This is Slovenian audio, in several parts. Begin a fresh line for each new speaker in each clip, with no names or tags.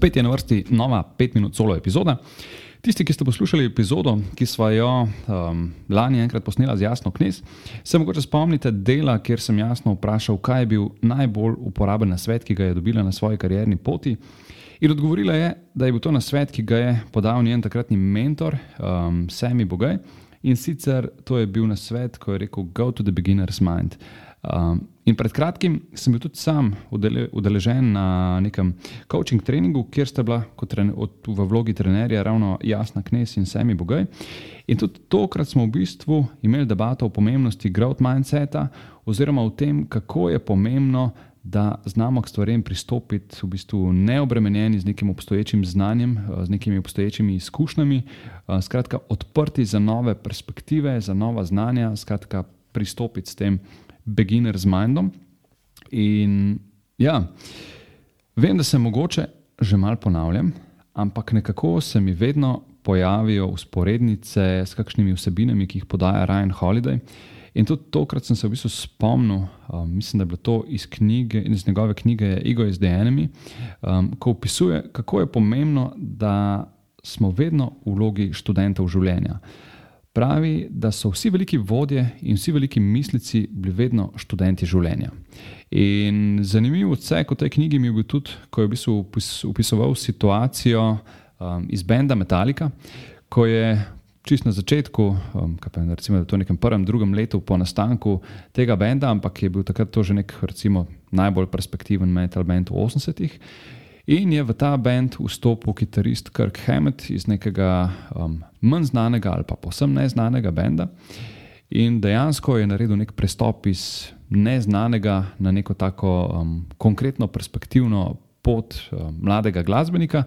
Spet je na vrsti nova 5 minut solo epizoda. Tisti, ki ste poslušali epizodo, ki smo jo um, lani enkrat posneli z Jasno Knes, se mogoče spomnite dela, kjer sem jasno vprašal, kaj je bil najbolj uporaben svet, ki ga je dobila na svoji karierni poti. In odgovorila je, da je bil to svet, ki ga je podal njen takratni mentor, um, Sami Bogaj. In sicer to je bil svet, ko je rekel: Go to the beginner's mind. Um, in pred kratkim sem bil tudi sam udeležen na nekem coaching treningu, kjer sta bila trener, od, v vlogi trenerja ravno Jasna Knes in Semi Bogaj. In tudi tokrat smo v bistvu imeli debato o pomembnosti growth mindseta, oziroma o tem, kako je pomembno, da znamo k stvarem pristopiti v bistvu neobremenjeni z nekim obstoječim znanjem, z nekimi obstoječimi izkušnjami, skratka, odprti za nove perspektive, za nova znanja, skratka, pristopiti s tem beginner z mindom. In ja, vem, da se mogoče že malo ponavljam, ampak nekako se mi vedno pojavijo usporednice s kakšnimi vsebinami, ki jih podaja Ryan Holiday. In tudi tokrat sem se v bistvu spomnil, um, mislim, da je bilo to iz, knjige, iz njegove knjige Ego is the Enemy, um, ko opisuje, kako je pomembno, da smo vedno v vlogi študentov življenja. Pravi, da so vsi veliki vodje in vsi veliki mislici bili vedno študenti življenja. In zanimiv odsek v tej knjigi mi je bil tudi, ko je v bistvu opisoval situacijo um, iz Benda Metallica, ko je čist na začetku, um, pa, recimo, v nekem prvem, drugem letu po nastanku tega benda, ampak je bil takrat to že nek recimo, najbolj perspektiven metal band v 80-ih. In je v ta bend vstopil kitarist Kirk Hammett iz nekega um, manj znanega ali pa posebno neznanega benda. In dejansko je naredil nek prestop iz neznanega na neko tako um, konkretno, perspektivno pot um, mladega glasbenika.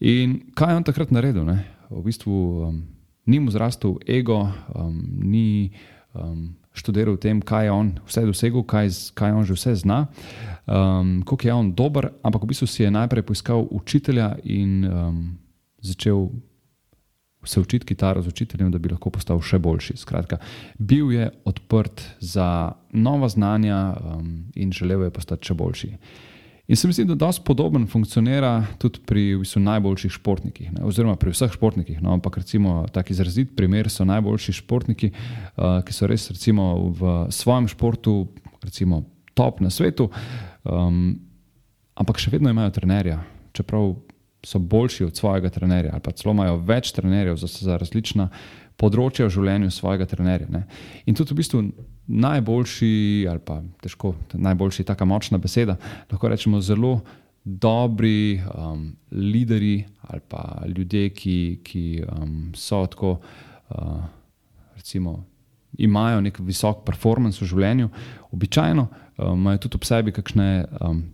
In kaj je on takrat naredil? Ne? V bistvu um, ni mu zrastel ego, um, ni. Um, študiral o tem, kaj je on vse dosegel, kaj, kaj on že vse zna, um, koliko je on dober, ampak v bistvu si je najprej poiskal učitelja in um, začel se učiti kitaro z učiteljem, da bi lahko postal še boljši. Skratka, bil je odprt za nova znanja um, in želel je postati še boljši. In se mi zdi, da dosti podoben funkcionira tudi pri v bistvu, najboljših športnikih, ne? oziroma pri vseh športnikih. No? Ampak recimo tak izrazit primer so najboljši športniki, uh, ki so res recimo, v svojem športu recimo, top na svetu, um, ampak še vedno imajo trenerja, čeprav so boljši od svojega trenerja ali pa celo imajo več trenerjev za, za različna področja v življenju svojega trenerja. Ne? In tudi v bistvu najboljši, ali pa težko, najboljši, tako močna beseda, lahko rečemo zelo dobri um, lideri ali pa ljudje, ki, ki um, so tako, uh, recimo, imajo nek visok performance v življenju, običajno um, imajo tudi ob sebi kakšne. Um,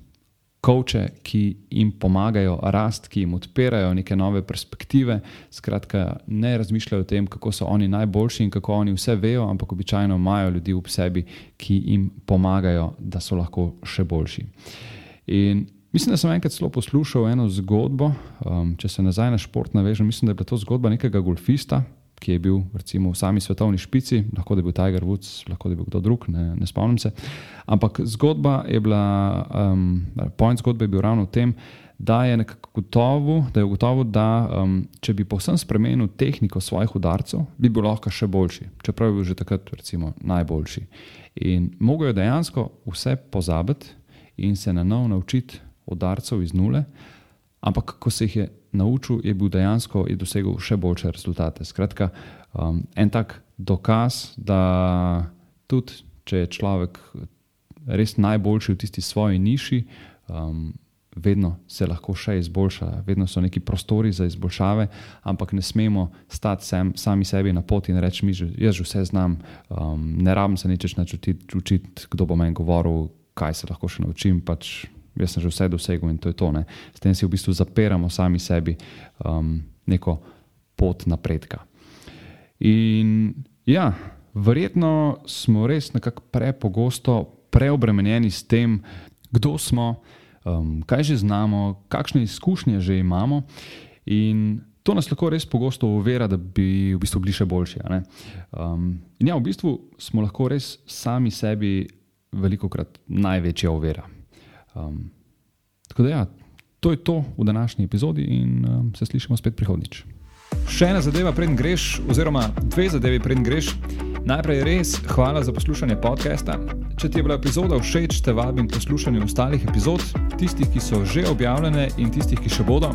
Koče, ki jim pomagajo rast, ki jim odpirajo neke nove perspektive, skratka, ne razmišljajo o tem, kako so oni najboljši in kako oni vse vejo, ampak običajno imajo ljudi v sebi, ki jim pomagajo, da so lahko še boljši. In mislim, da sem enkrat celo poslušal eno zgodbo, um, če se nazaj na šport navežem, mislim, da je bila to zgodba nekega golfista, ki je bil recimo, v sami svetovni špici, lahko da je bil Tiger Woods, lahko da je bil kdo drug, ne, ne spomnim se. Ampak zgodba je bila, um, point zgodbe je bil ravno v tem, da je nekako gotovo, da je gotovo, da um, če bi povsem spremenil tehniko svojih udarcev, bi bil lahko še boljši, čeprav je bil že takrat recimo, najboljši. In mogel je dejansko vse pozabiti in se na novo naučiti udarcev iz nule, ampak ko se jih je naučil, je bil dejansko je dosegel še boljše rezultate. Skratka, um, en tak dokaz, da tudi če je človek res najboljši v tisti svoji niši, um, vedno se lahko še izboljša, vedno so neki prostori za izboljšave, ampak ne smemo stati sem, sami sebi na poti in reči: mi, Jaz že vse znam, um, ne rabim se nič naučiti, kdo bo meni govoril, kaj se lahko še naučim. Pač jaz sem že vse dosegel in to je to. Ne. S tem si v bistvu zapiramo sami sebi um, neko pot napredka. In ja, verjetno smo res nekako prepogosto preobremenjeni s tem, kdo smo, um, kaj že znamo, kakšne izkušnje že imamo. To nas lahko res pogosto uvera, da bi v bistvu bili še boljši. Um, in ja, v bistvu smo lahko res sami sebi veliko krat največja uvera. Um, tako da, ja, To je to v današnji epizodi in um, se slišimo spet prihodnič. Še ena zadeva, preden greš, oziroma dve zadevi, preden greš. Najprej res hvala za poslušanje podcasta. Če ti je bila epizoda všeč, te vabim poslušati ostalih epizod, tistih, ki so že objavljene in tistih, ki še bodo.